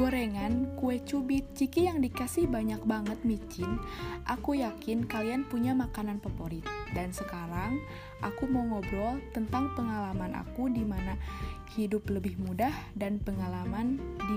gorengan, kue cubit, ciki yang dikasih banyak banget micin, aku yakin kalian punya makanan favorit. Dan sekarang aku mau ngobrol tentang pengalaman aku di mana hidup lebih mudah dan pengalaman di